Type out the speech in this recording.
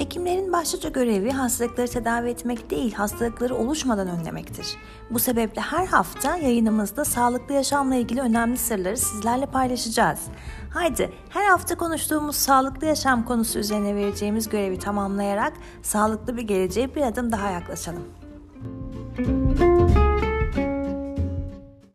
Hekimlerin başlıca görevi hastalıkları tedavi etmek değil, hastalıkları oluşmadan önlemektir. Bu sebeple her hafta yayınımızda sağlıklı yaşamla ilgili önemli sırları sizlerle paylaşacağız. Haydi her hafta konuştuğumuz sağlıklı yaşam konusu üzerine vereceğimiz görevi tamamlayarak sağlıklı bir geleceğe bir adım daha yaklaşalım. Müzik